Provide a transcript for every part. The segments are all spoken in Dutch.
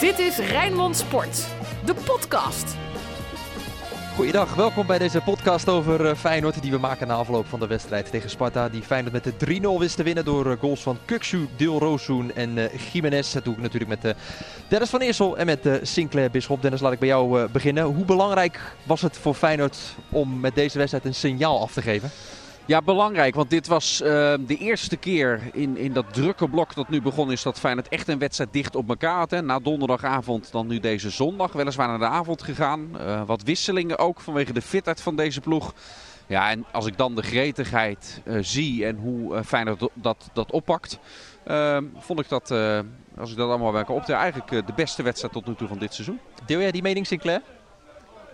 Dit is Rijnmond Sport, de podcast. Goeiedag, welkom bij deze podcast over uh, Feyenoord die we maken na afloop van de wedstrijd tegen Sparta. Die Feyenoord met de 3-0 wist te winnen door uh, goals van Kukshu, Dilrosun en uh, Jiménez. Dat doe ik natuurlijk met Dennis van Eersel en met Sinclair Bisschop. Dennis, laat ik bij jou beginnen. Hoe belangrijk was het voor Feyenoord om met deze wedstrijd een signaal af te geven? Ja, belangrijk. Want dit was uh, de eerste keer in, in dat drukke blok dat nu begonnen is dat Feyenoord echt een wedstrijd dicht op elkaar had. Hè. Na donderdagavond dan nu deze zondag. Weliswaar naar de avond gegaan. Uh, wat wisselingen ook vanwege de fitheid van deze ploeg. Ja, en als ik dan de gretigheid uh, zie en hoe Feyenoord dat, dat oppakt. vond ik dat, als ik dat allemaal bij elkaar optel, eigenlijk de beste wedstrijd tot nu toe van dit seizoen. Deel jij die mening Sinclair?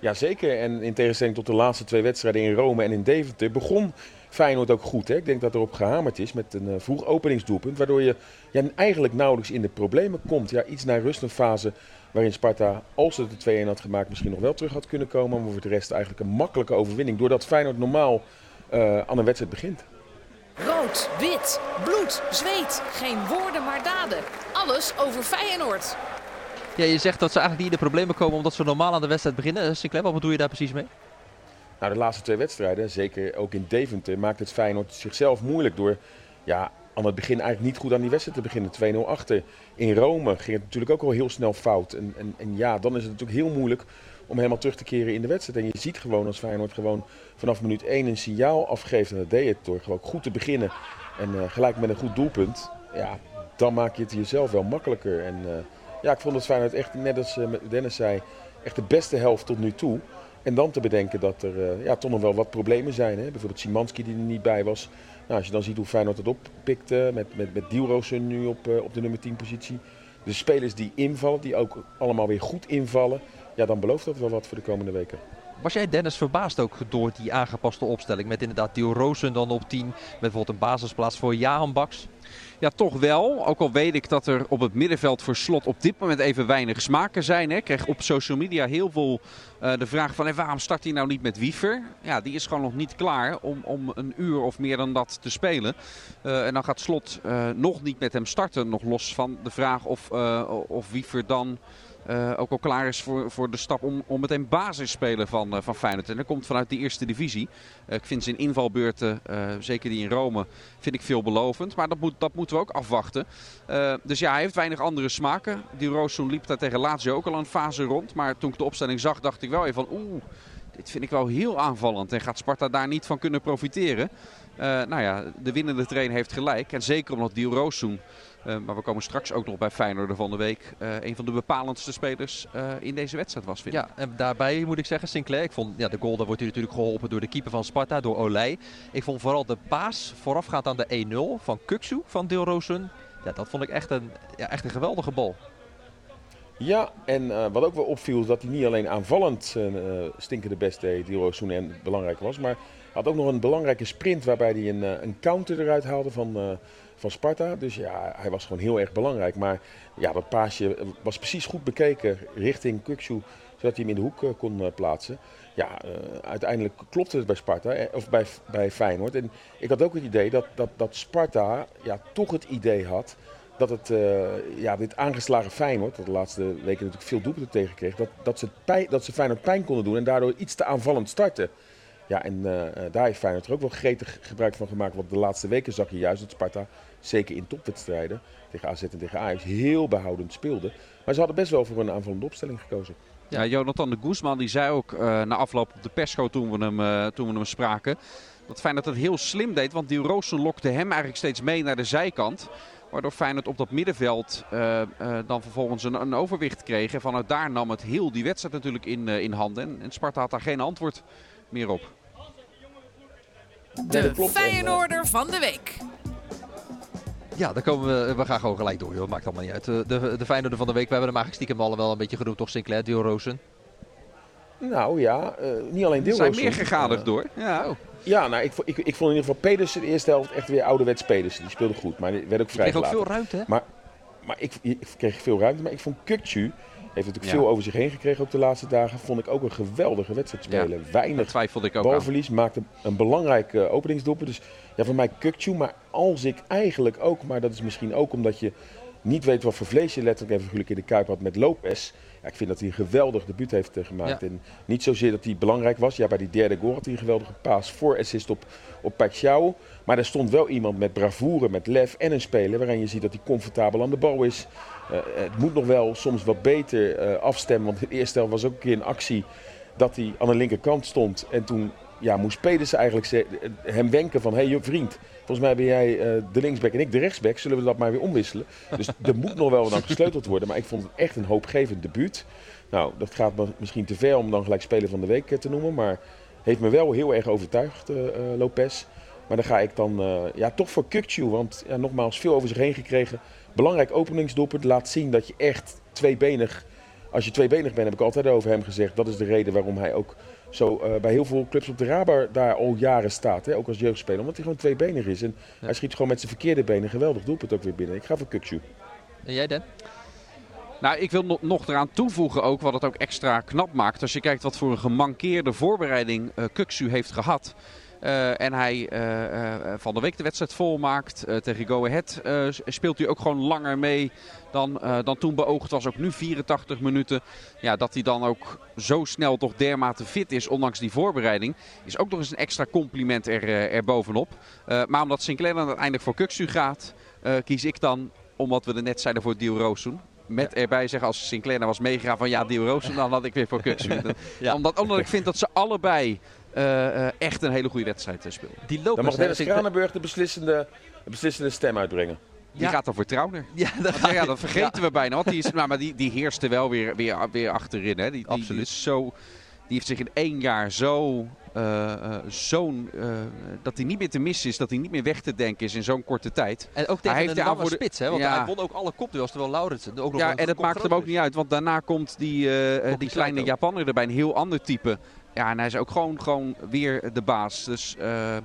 Jazeker. En in tegenstelling tot de laatste twee wedstrijden in Rome en in Deventer begon Feyenoord ook goed. Hè? Ik denk dat erop gehamerd is met een uh, vroeg openingsdoelpunt. Waardoor je ja, eigenlijk nauwelijks in de problemen komt. Ja, iets naar rust een fase waarin Sparta, als het de 2-1 had gemaakt, misschien nog wel terug had kunnen komen. Maar voor de rest eigenlijk een makkelijke overwinning. Doordat Feyenoord normaal uh, aan een wedstrijd begint. Rood, wit, bloed, zweet. Geen woorden maar daden. Alles over Feyenoord. Ja, je zegt dat ze eigenlijk niet in de problemen komen omdat ze normaal aan de wedstrijd beginnen. Sinclair, wat bedoel je daar precies mee? Nou, de laatste twee wedstrijden, zeker ook in Deventer, maakt het Feyenoord zichzelf moeilijk door ja, aan het begin eigenlijk niet goed aan die wedstrijd te beginnen. 2-0 achter. In Rome ging het natuurlijk ook al heel snel fout. En, en, en, ja, dan is het natuurlijk heel moeilijk om helemaal terug te keren in de wedstrijd. En je ziet gewoon als Feyenoord gewoon vanaf minuut 1 een signaal afgeeft. En dat deed het door gewoon goed te beginnen. En uh, gelijk met een goed doelpunt. Ja, dan maak je het jezelf wel makkelijker. En uh, ja, ik vond dat Feyenoord echt, net als uh, Dennis zei, echt de beste helft tot nu toe. En dan te bedenken dat er uh, ja, toch nog wel wat problemen zijn. Hè? Bijvoorbeeld Simanski die er niet bij was. Nou, als je dan ziet hoe Feyenoord het oppikte met, met, met Dielrosen nu op, uh, op de nummer 10 positie. De spelers die invallen, die ook allemaal weer goed invallen. Ja, dan belooft dat wel wat voor de komende weken. Was jij Dennis verbaasd ook door die aangepaste opstelling? Met inderdaad Dielrosen dan op 10. Met bijvoorbeeld een basisplaats voor Jahan Baks. Ja, toch wel. Ook al weet ik dat er op het middenveld voor slot op dit moment even weinig smaken zijn. Ik kreeg op social media heel veel uh, de vraag van waarom start hij nou niet met Wiever? Ja, die is gewoon nog niet klaar om, om een uur of meer dan dat te spelen. Uh, en dan gaat slot uh, nog niet met hem starten. Nog los van de vraag of, of Wiever dan uh, ook al klaar is voor, voor de stap om, om meteen basisspeler van, uh, van Feyenoord. En dat komt vanuit de eerste divisie. Uh, ik vind zijn invalbeurten, zeker die in Rome, vind ik veelbelovend. Maar dat, moet, dat moeten we ook afwachten. dus ja, hij heeft weinig andere smaken. Die Roossoen liep daar tegen Lazio ook al een fase rond. Maar toen ik de opstelling zag, dacht ik wel even van oeh, dit vind ik wel heel aanvallend. En gaat Sparta daar niet van kunnen profiteren? nou ja, de winnende trainer heeft gelijk. En zeker omdat die Roossoen uh, maar we komen straks ook nog bij Feyenoord van de week. Uh, een van de bepalendste spelers uh, in deze wedstrijd was, vind Ja, en daarbij moet ik zeggen, Sinclair. Ik vond, ja, de goal daar wordt natuurlijk geholpen door de keeper van Sparta, door Olij. Ik vond vooral de paas voorafgaand aan de 1-0 van Kuksu van Dilrosun. Ja, dat vond ik echt een, ja, echt een geweldige bal. Ja, en uh, wat ook wel opviel, dat hij niet alleen aanvallend uh, stinkende best deed, Dilrosun, en belangrijk was. Maar had ook nog een belangrijke sprint waarbij hij een, een counter eruit haalde van van Sparta. Dus ja, hij was gewoon heel erg belangrijk. Maar ja, dat paasje was precies goed bekeken richting Kuksu, zodat hij hem in de hoek kon plaatsen. Ja, uiteindelijk klopte het bij Sparta, of bij, bij Feyenoord. En ik had ook het idee dat, dat, dat Sparta ja, toch het idee had dat het, ja, dit aangeslagen Feyenoord, dat de laatste weken natuurlijk veel doelpunten tegenkreeg, dat, dat, ze pijn, dat ze Feyenoord pijn konden doen en daardoor iets te aanvallend starten. Ja, en daar heeft Feyenoord er ook wel gretig gebruik van gemaakt. Want de laatste weken zag je juist dat Sparta zeker in topwedstrijden tegen AZ en tegen Ajax, heel behoudend speelde. Maar ze hadden best wel voor een aanvallende opstelling gekozen. Ja, Jonathan de Guzman die zei ook na afloop op de persco toen we hem, toen we hem spraken. Dat Feyenoord het heel slim deed, want die Roosen lokte hem eigenlijk steeds mee naar de zijkant. Waardoor Feyenoord op dat middenveld uh, dan vervolgens een, een, overwicht kreeg. En vanuit daar nam het heel die wedstrijd natuurlijk in, in handen. En, en Sparta had daar geen antwoord meer op. De Feyenoorder van de week. Ja, dan komen we, we gaan gewoon gelijk door, joh. Maakt allemaal niet uit. De, de, de Feyenoorder van de week, we hebben hem eigenlijk stiekem al wel een beetje genoemd, toch Sinclair, Dio Rosen? Nou ja, uh, niet alleen Dio zijn meer gegadigd door. Ja, oh. ja nou, ik, ik, ik vond in ieder geval Pedersen de eerste helft echt weer ouderwets Pedersen. Die speelde goed, maar die werd ook vrij Ik kreeg ook veel ruimte, hè? Maar, maar ik, ik kreeg veel ruimte, maar ik vond Kukcu heeft natuurlijk ja. veel over zich heen gekregen op de laatste dagen. Vond ik ook een geweldige wedstrijd spelen. Ja, Weinig twijfelde ik ook balverlies. Aan. Maakte een belangrijk uh, openingsdoelpunt. Dus ja, voor mij Kukcu. Maar als ik eigenlijk ook, maar dat is misschien ook omdat je niet weet wat voor vlees je letterlijk en figuurlijk in de kuip had met Lopez. Ja, ik vind dat hij een geweldig debuut heeft eh, gemaakt. Ja. En niet zozeer dat hij belangrijk was. Ja, bij die derde goal had hij een geweldige paas voor assist op, op Pacquiao. Maar er stond wel iemand met bravoure, met lef en een speler waarin je ziet dat hij comfortabel aan de bal is. Eh, het moet nog wel soms wat beter eh, afstemmen. Want in de eerste helft was ook een keer een actie dat hij aan de linkerkant stond. En toen ja, moest Pedersen eigenlijk hem wenken van... hé hey, vriend, volgens mij ben jij eh, de linksback en ik de rechtsback. Zullen we dat maar weer omwisselen? Dus er moet nog wel wat aan gesleuteld worden. Maar ik vond het echt een hoopgevend debuut. Nou, dat gaat misschien te ver om dan gelijk Speler van de Week eh, te noemen. Maar heeft me wel heel erg overtuigd, eh, Lopez. Maar dan ga ik dan ja, toch voor Kukcu. Want ja, nogmaals, veel over zich heen gekregen. Belangrijk openingsdoelpunt. Laat zien dat je echt tweebenig... Als je tweebenig bent, heb ik altijd over hem gezegd. Dat is de reden waarom hij ook zo eh, bij heel veel clubs op de radar daar al jaren staat. Hè? Ook als jeugdspeler. Omdat hij gewoon tweebenig is. En Ja. hij schiet gewoon met zijn verkeerde benen. Geweldig doelpunt ook weer binnen. Ik ga voor Kukcu. En jij Dan? Nou, ik wil nog, nog eraan toevoegen ook wat het ook extra knap maakt. Als je kijkt wat voor een gemankeerde voorbereiding eh Kuksu heeft gehad. Eh, en hij eh, van de week de wedstrijd volmaakt. Tegen Go Ahead speelt hij ook gewoon langer mee dan, dan toen beoogd was. Ook nu 84 minuten. Ja, dat hij dan ook zo snel toch dermate fit is, ondanks die voorbereiding. Is ook nog eens een extra compliment er, erbovenop. Eh, maar omdat Sinclair dan uiteindelijk voor Kuksu gaat, kies ik dan, omdat we er net zeiden voor Dio Roossoen. Met erbij zeggen, als Sinclair nou was meegegaan van ja, Dio Roossoen, dan had ik weer voor Kuksu. Ja. omdat, omdat ik vind dat ze allebei echt een hele goede wedstrijd uh, speelden. Die Dan Lopez... mag Dennis Kranenburg de beslissende, de beslissende stem uitbrengen. Die Ja. gaat dan voor Trauner. Ja, dat Ja, ja, dat vergeten we bijna. Want die, is, nou, maar die, die heerste wel weer, weer, weer achterin. Hè. Die, die, Absoluut. Die, is zo, die heeft zich in één jaar zo... eh, eh, zo'n, eh, dat hij niet meer te missen is, dat hij niet meer weg te denken is in zo'n korte tijd. En ook Hij tegen heeft een de lange spits, hè? Want Ja. hij won ook alle kopduels, terwijl Lauritsen ook nog Ja, en het kop maakt hem ook niet uit, want daarna komt die, eh, eh, die kleine. Japanner erbij, een heel ander type. Ja, en hij is ook gewoon, gewoon weer de baas. Dus eh,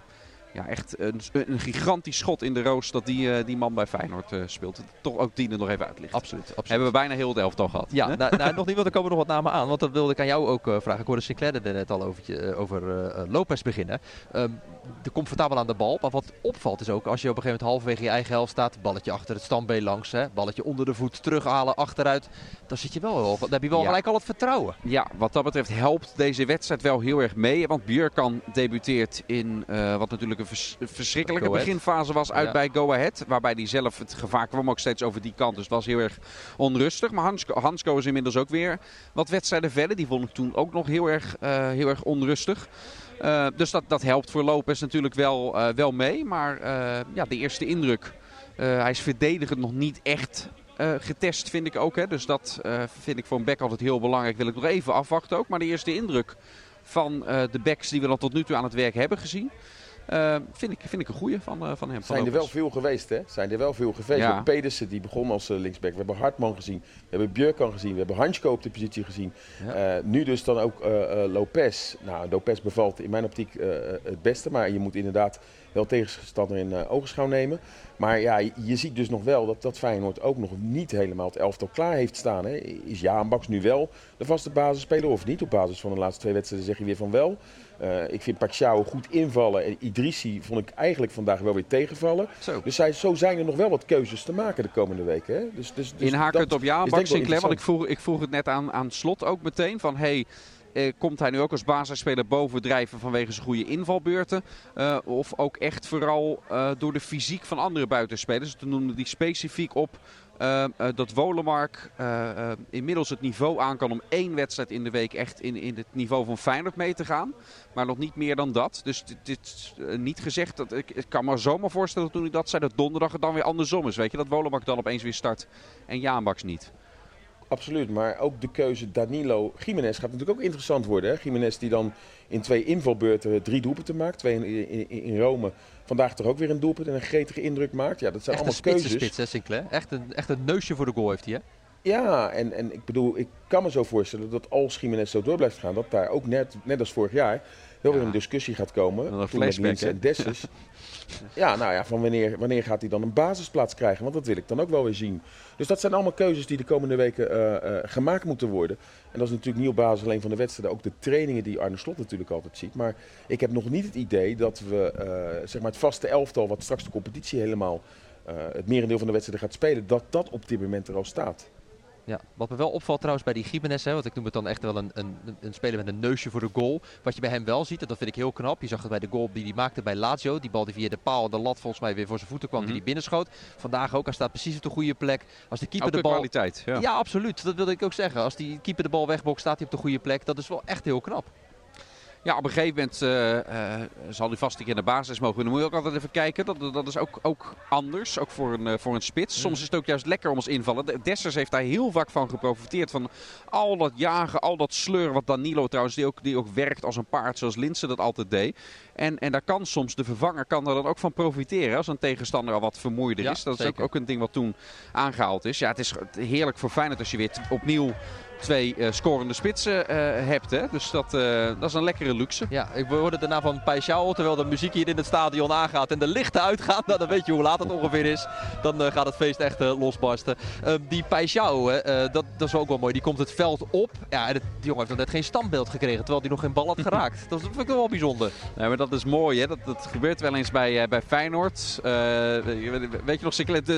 ja, echt een, een gigantisch schot in de roos dat die, eh, die man bij Feyenoord eh, speelt. Toch ook die er nog even uitlicht. Absoluut, absoluut. Hebben we bijna heel het elftal gehad. Ja, nou, nou, nog niet, want er komen nog wat namen aan. Want dat wilde ik aan jou ook eh, vragen. Ik hoorde Sinclair er net al over, over Lopez beginnen. Ehm de comfortabel aan de bal. Maar wat opvalt is ook, als je op een gegeven moment halverwege je eigen helft staat. Balletje achter het standbeen langs. Hè, balletje onder de voet, terughalen, achteruit. Dan, zit je wel, dan heb je wel Ja. gelijk al het vertrouwen. Ja, wat dat betreft helpt deze wedstrijd wel heel erg mee. Want Björkan debuteert in wat natuurlijk een vers- verschrikkelijke beginfase was uit Ja. bij Go Ahead. Waarbij hij zelf het gevaar kwam ook steeds over die kant. Dus het was heel erg onrustig. Maar Hansko, Hansko is inmiddels ook weer wat wedstrijden verder. Die vond ik toen ook nog heel erg, eh, heel erg onrustig. Eh, dus dat, dat helpt voor Lopez natuurlijk wel, eh, wel mee. Maar ja, de eerste indruk. hij is verdedigend nog niet echt getest, vind ik ook. Hè. Dus dat vind ik voor een back altijd heel belangrijk. Wil ik nog even afwachten ook. Maar de eerste indruk van de backs die we dan tot nu toe aan het werk hebben gezien. Eh, vind, ik, vind ik een goeie van, eh, van hem. van Zijn er wel veel geweest, hè? Zijn er wel veel geweest. Ja. Pedersen, die begon als eh, linksback. We hebben Hartman gezien. We hebben Björkan gezien. We hebben Hansko op de positie gezien. Ja. Nu dus dan ook Lopez. Nou, Lopez bevalt in mijn optiek het beste. Maar je moet inderdaad wel tegenstander in eh, ogenschouw nemen. Maar ja, je, je ziet dus nog wel dat, dat Feyenoord ook nog niet helemaal het elftal klaar heeft staan. Hè. Is Jaan Baks nu wel de vaste basisspeler of niet? Op basis van de laatste twee wedstrijden zeg je weer van wel. Eh, ik vind Pacquiao goed invallen. En Idrissi vond ik eigenlijk vandaag wel weer tegenvallen. Zo. Dus zij, zo zijn er nog wel wat keuzes te maken de komende weken. Hè? Dus, dus, dus Inhakend op ja, is Bart denk ik wel Sinclair. Want ik vroeg, ik vroeg het net aan, aan Slot ook meteen. Van hey, eh, komt hij nu ook als basisspeler bovendrijven vanwege zijn goede invalbeurten? Eh, of ook echt vooral eh, door de fysiek van andere buitenspelers? Toen noemde die specifiek op eh, dat Wolemark inmiddels het niveau aan kan om één wedstrijd in de week echt in, in het niveau van Feyenoord mee te gaan. Maar nog niet meer dan dat. Dus dit, dit niet gezegd dat ik, kan me zomaar voorstellen toen ik dat zei dat donderdag het dan weer andersom is. Weet je dat Wolemark dan opeens weer start en Jaanbaks niet. Absoluut, maar ook de keuze Danilo Jiménez gaat natuurlijk ook interessant worden. Hè? Jiménez die dan in twee invalbeurten drie doelpunten maakt. Twee in, in, in Rome. Vandaag toch ook weer een doelpunt en een gretige indruk maakt. Ja, dat zijn Echt een allemaal spitse keuzes. spits, hè, Sinclair? Echt een, echt een neusje voor de goal heeft hij, hè? Ja, en, en ik bedoel, ik kan me zo voorstellen dat als Jiménez zo door blijft gaan, dat daar ook net, net als vorig jaar wel weer een discussie gaat komen. Een Toen met flashback, en Dessus. ja, nou ja, van wanneer, wanneer gaat hij dan een basisplaats krijgen? Want dat wil ik dan ook wel weer zien. Dus dat zijn allemaal keuzes die de komende weken eh, eh, gemaakt moeten worden. En dat is natuurlijk niet op basis alleen van de wedstrijden, ook de trainingen die Arne Slot natuurlijk altijd ziet. Maar ik heb nog niet het idee dat we eh, zeg maar het vaste elftal, wat straks de competitie helemaal het merendeel van de wedstrijden gaat spelen, dat dat op dit moment er al staat. Ja, wat me wel opvalt trouwens bij die Gimenez, hè, want ik noem het dan echt wel een, een, een speler met een neusje voor de goal. Wat je bij hem wel ziet, en dat vind ik heel knap. Je zag het bij de goal die hij maakte bij Lazio. Die bal die via de paal en de lat volgens mij weer voor zijn voeten kwam, die Mhm. hij binnenschoot. Vandaag ook, hij staat precies op de goede plek. Als de keeper Ook de de bal... kwaliteit. Ja. Ja. absoluut. Dat wilde ik ook zeggen. Als die keeper de bal wegbokst, staat hij op de goede plek. Dat is wel echt heel knap. Ja, op een gegeven moment eh, eh, zal hij vast een keer naar basis mogen. Dan moet je ook altijd even kijken. Dat, dat is ook, ook anders, ook voor een, eh, voor een spits. Soms is het ook juist lekker om als invallen. De- Dessers heeft daar heel vaak van geprofiteerd. Van al dat jagen, al dat sleuren. Wat Danilo trouwens, die ook, die ook werkt als een paard zoals Linsen dat altijd deed. En, en daar kan soms de vervanger kan er dan ook van profiteren. Als een tegenstander al wat vermoeider Ja, is. Dat is ook, ook een ding wat toen aangehaald is. Ja, het is heerlijk voor Feyenoord als je weer opnieuw twee eh, scorende spitsen eh, hebt. Hè? Dus dat, eh, dat is een lekkere luxe. Ja, ik hoorde daarna van Paixão, terwijl de muziek hier in het stadion aangaat en de lichten uitgaan. Nou, dan weet je hoe laat het ongeveer is. Dan gaat het feest echt eh, losbarsten. Ehm, die eh, dat, dat is ook wel mooi. Die komt het veld op. Ja, en het- die jongen heeft nog net geen standbeeld gekregen, terwijl hij nog geen bal had geraakt. dat vind ik wel bijzonder. Nee, maar dat is mooi, hè? Dat, dat gebeurt wel eens bij, eh, bij Feyenoord. Eh, weet je nog,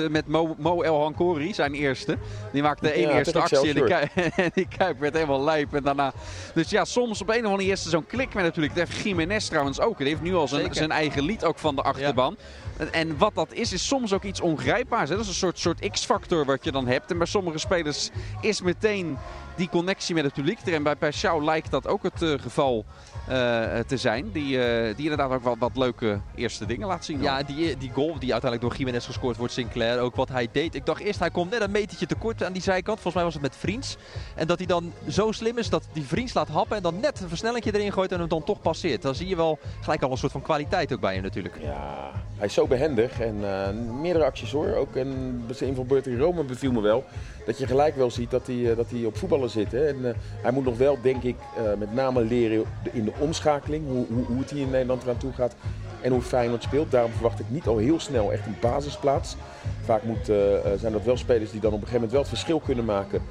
met Mo, Mo El Hankori, zijn eerste. Die maakte de één Ja, eerste actie Excelsior. kuip, en die kuip werd helemaal lijp. En daarna... Dus ja, soms op een of andere manier is er zo'n klik met natuurlijk. Dat heeft Jiménez trouwens ook. Die heeft nu al zijn, zijn eigen lied ook van de achterban. En, en wat dat is, is soms ook iets ongrijpbaars. Hè? Dat is een soort, soort X-factor wat je dan hebt. En bij sommige spelers is meteen die connectie met het publiek er. En bij Pashao lijkt dat ook het eh, geval eh, te zijn. Die, eh, die inderdaad ook wat, wat leuke eerste dingen laat zien. Ja, die, die goal die uiteindelijk door Jiménez gescoord wordt, Sinclair, ook wat hij deed. Ik dacht eerst, hij komt net een metertje tekort aan die zijkant. Volgens mij was het met Vriends. En dat hij dan zo slim is dat die Vriends laat happen en dan net een versnellingje erin gooit en hem dan toch passeert. Dan zie je wel gelijk al een soort van kwaliteit ook bij hem natuurlijk. Ja, hij is zo behendig en eh, meerdere acties hoor. Ook een een van Beurt in Rome beviel me wel. Dat je gelijk wel ziet dat hij, dat hij op voetballen zit. Hè. En, eh, hij moet nog wel, denk ik, eh, met name leren in de omschakeling. Hoe, hoe, hoe het hier in Nederland eraan toe gaat. En hoe Feyenoord speelt. Daarom verwacht ik niet al heel snel echt een basisplaats. Vaak moet, eh, zijn dat wel spelers die dan op een gegeven moment wel het verschil kunnen maken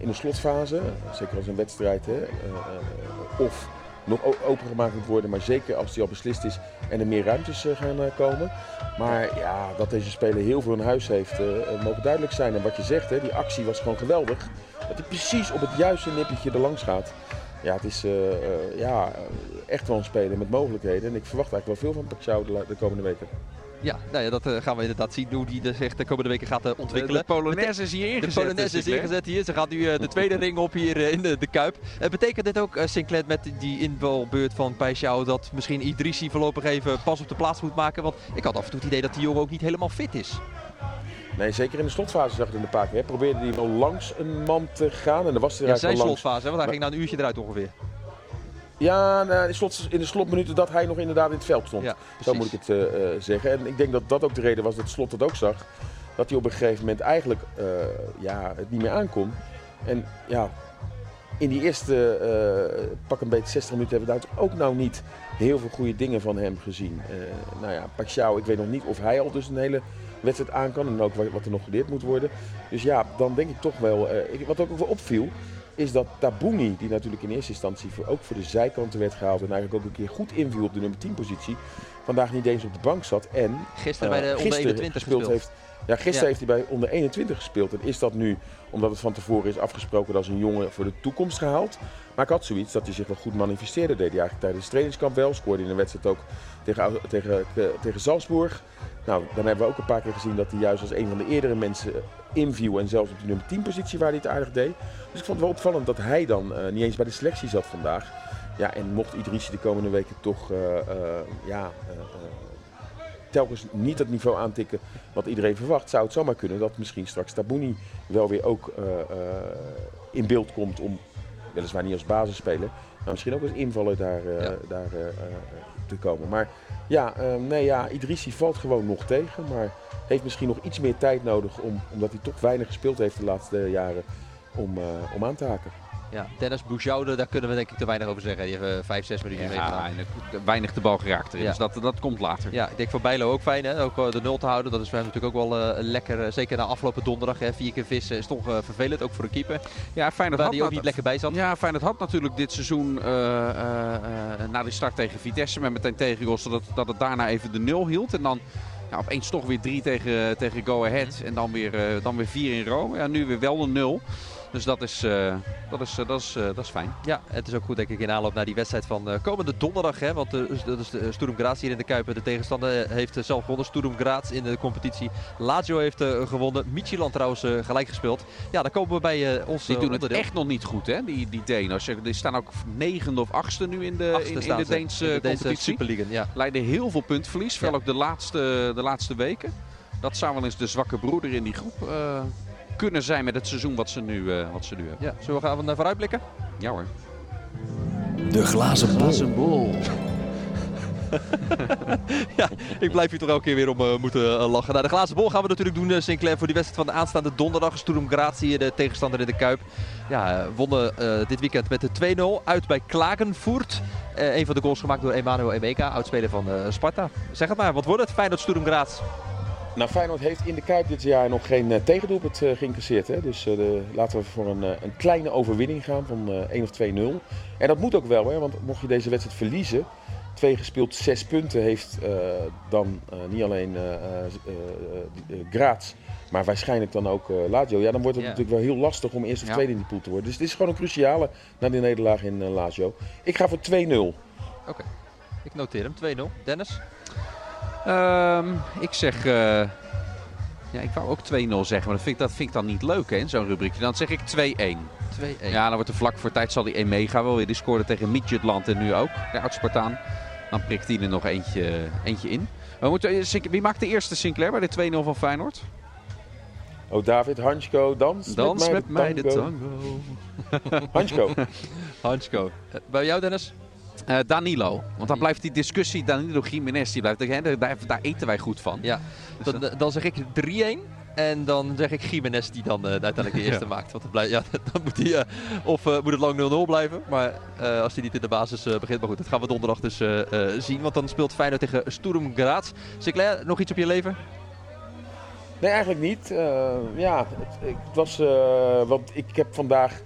in de slotfase. Zeker als een wedstrijd. Hè. Of nog opengemaakt moet worden. Maar zeker als die al beslist is en er meer ruimtes gaan komen. Maar ja, dat deze speler heel veel in huis heeft, mogen duidelijk zijn. En wat je zegt, hè, die actie was gewoon geweldig. Dat hij precies op het juiste nippertje er langs gaat. Ja, het is eh, eh, ja, echt wel een speler met mogelijkheden. En ik verwacht eigenlijk wel veel van Pacquiao de, de komende weken. Ja, nou ja, dat eh, gaan we inderdaad zien hoe die er zich de komende weken gaat de, ontwikkelen. de Polonaise is hier De ingezet. Polonaise is ingezet hier. Ze gaat nu eh, de tweede ring op hier in de, de Kuip. Betekent dit ook, eh, Sinclair, met die invalbeurt van Paixão... dat misschien Idrissi voorlopig even pas op de plaats moet maken? Want ik had af en toe het idee dat die jongen ook niet helemaal fit is. Nee, zeker in de slotfase zag ik het een paar keer. hè. Probeerde hij wel langs een man te gaan. En dan was hij Ja, zijn slotfase, hè, want hij Maar- ging na een uurtje eruit ongeveer. Ja, nou, in, de slot, in de slotminuten dat hij nog inderdaad in het veld stond. Ja, Zo moet ik het eh, eh, zeggen. En ik denk dat dat ook de reden was dat Slot het ook zag. Dat hij op een gegeven moment eigenlijk eh, ja, het niet meer aankon. En ja, in die eerste pak een beetje 60 minuten hebben we daar ook nou niet heel veel goede dingen van hem gezien. Nou ja, Pacquiao, ik weet nog niet of hij al dus een hele wedstrijd aan kan. En ook wat er nog geleerd moet worden. Dus ja, dan denk ik toch wel... eh, wat ook wel opviel, is dat Tabouni, die natuurlijk in eerste instantie voor, ook voor de zijkanten werd gehaald en eigenlijk ook een keer goed inviel op de nummer 10 positie, vandaag niet eens op de bank zat en Gisteren bij de eh, onder gisteren 21 gespeeld. heeft. Ja, gisteren Ja. heeft hij bij onder 21 gespeeld. En is dat nu, omdat het van tevoren is afgesproken als een jongen voor de toekomst gehaald. Maar ik had zoiets dat hij zich wel goed manifesteerde. Deed hij eigenlijk tijdens het trainingskamp wel. Scoorde in een wedstrijd ook tegen, tegen, eh, tegen Salzburg. Nou, dan hebben we ook een paar keer gezien dat hij juist als een van de eerdere mensen eh, inviel. En zelfs op de nummer 10 positie waar hij het aardig deed. Dus ik vond het wel opvallend dat hij dan eh, niet eens bij de selectie zat vandaag. Ja, en mocht Idrissi de komende weken toch ja, telkens niet het niveau aantikken wat iedereen verwacht, zou het zomaar kunnen dat misschien straks Tabouni wel weer ook eh, eh, in beeld komt om, weliswaar niet als basisspeler, maar misschien ook als invaller daar, eh, Ja. daar te komen. Maar ja, nee, ja, Idrissi valt gewoon nog tegen, maar heeft misschien nog iets meer tijd nodig, om, omdat hij toch weinig gespeeld heeft de laatste jaren, om, om aan te haken. Ja, Dennis Boujoude, daar kunnen we denk ik te weinig over zeggen. Die heeft 5, 6 minuten Ja, er- weinig de bal geraakt erin. Ja. Dus dat, dat komt later. Ja, ik denk voor Bijlo ook fijn, hè? ook eh, de nul te houden. Dat is voor hem natuurlijk ook wel eh, lekker. eh, zeker na afgelopen donderdag, hè? vier keer vissen is toch eh, vervelend, ook voor een keeper. Ja, Waar had die ook dat- niet lekker bij zat. Ja, Feyenoord had natuurlijk dit seizoen eh, eh, eh, na die start tegen Vitesse met meteen tegengoals, dat, dat het daarna even de nul hield. En dan Ja, opeens toch weer drie tegen, tegen Go Ahead. En dan weer, eh, dan weer vier in Rome. Ja, nu weer wel een nul. Dus dat is, uh, dat, is, uh, dat, is, uh, dat is fijn. Ja, het is ook goed denk ik in aanloop naar die wedstrijd van komende donderdag. Hè, want dat is de Sturm Graz hier in de Kuip. De tegenstander heeft zelf gewonnen. Sturm Graz in de competitie. Lazio heeft gewonnen. Micheland trouwens gelijk gespeeld. Ja, dan komen we bij ons Die doen onderdeel. het echt nog niet goed hè, die, die. Die staan ook negende of achtste nu in de, achtste in, in de Deense in de competitie. Ja. Leiden heel veel puntverlies. Vooral ook de laatste, de laatste weken. Dat zou wel eens de zwakke broeder in die groep kunnen zijn met het seizoen wat ze nu, uh, wat ze nu hebben. Ja, zullen we gaan naar vooruitblikken? Ja hoor. De glazen bol. bol. ja, ik blijf hier toch elke keer weer om uh, moeten uh, lachen. Nou, de glazen bol gaan we natuurlijk doen, Sinclair, voor die wedstrijd van de aanstaande donderdag. Sturm Graz hier, de tegenstander in de Kuip. Ja, wonnen dit weekend met de 2-0 uit bij Klagenvoort. een van de goals gemaakt door Emanuel Emeka, oudspeler van Sparta. Zeg het maar, wat wordt het? Feyenoord Sturm Graz. Nou, Feyenoord heeft in de Kuip dit jaar nog geen uh, tegendoelpunt uh, geïncasseerd. Hè? Dus uh, de, laten we voor een, een, kleine overwinning gaan van 1 of 2-0. En dat moet ook wel, hè? want mocht je deze wedstrijd verliezen... twee gespeeld zes punten heeft dan niet alleen Graz... maar waarschijnlijk dan ook Lazio. Ja, dan wordt het ja. natuurlijk wel heel lastig om eerst of ja. tweede in die pool te worden. Dus het is gewoon een cruciale na die nederlaag in Lazio. Ik ga voor 2-0. Oké, okay. ik noteer hem. 2-0. Dennis? Um, ik zeg. Uh, ja, ik wou ook 2-0 zeggen, maar dat vind ik, dat vind ik dan niet leuk hè, zo'n rubriekje. Dan zeg ik 2-1. 2-1. Ja, dan wordt er vlak voor tijd zal die Emega wel weer. Die scoorde tegen Midgetland en nu ook, de oud-Spartaan. Dan prikt hij er nog eentje, eentje in. We moeten, wie maakt de eerste Sinclair bij de 2-0 van Feyenoord? Oh, David, Hansko, dans, dans met, mij, met de tango. tango. Hansko. Hansko. Bij jou, Dennis? Uh, Danilo. Want dan blijft die discussie Danilo Jiménez, die blijft, hè, daar, daar, eten wij goed van. Ja, dus dan, dan zeg ik 3-1. En dan zeg ik Jiménez die dan uh, uiteindelijk de eerste ja. maakt. Want ja, dan moet, hij, uh, of uh, moet het lang 0-0 blijven. Maar als hij niet in de basis begint. Maar goed, dat gaan we donderdag dus zien. Want dan speelt Feyenoord tegen Sturm Graz. Sinclair, nog iets op je leven? Nee, eigenlijk niet. ja, het, het was, want ik heb vandaag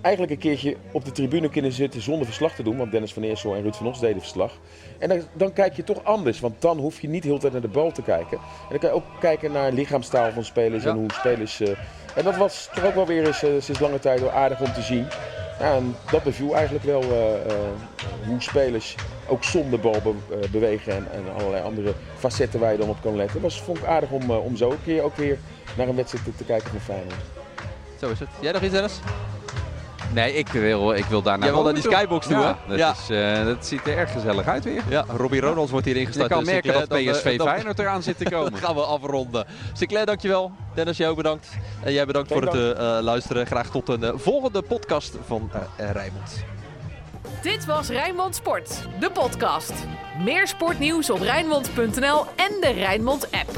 eigenlijk een keertje op de tribune kunnen zitten zonder verslag te doen. Want Dennis van Eersel en Ruud van Os deden verslag. En dan, dan, kijk je toch anders. Want dan hoef je niet heel de tijd naar de bal te kijken. En dan kan je ook kijken naar lichaamstaal van spelers ja. en hoe spelers... Uh, en dat was toch ook wel weer eens uh, sinds lange tijd wel aardig om te zien. Ja, en dat beviel eigenlijk wel uh, hoe spelers ook zonder bal be bewegen. En, en, allerlei andere facetten waar je dan op kan letten. Dat was, vond ik aardig om, om zo een keer ook weer naar een wedstrijd te, te kijken van Feyenoord. Zo is het. Jij nog iets Dennis? Nee, ik wil, ik wil daar naar, Jij wil naar die skybox toe, ja, hè? Dat, ja. Is, uh, dat ziet er erg gezellig uit weer. Ja, Robbie Ronalds wordt hier ingestart. Je kan merken dat PSV dan, Feyenoord eraan zit te komen. dat gaan we afronden. Sinclair, dankjewel. Dennis, jij ook bedankt. En jij bedankt voor het uh, luisteren. Graag tot een uh, volgende podcast van Rijnmond. Dit was Rijnmond Sport, de podcast. Meer sportnieuws op Rijnmond.nl en de Rijnmond app.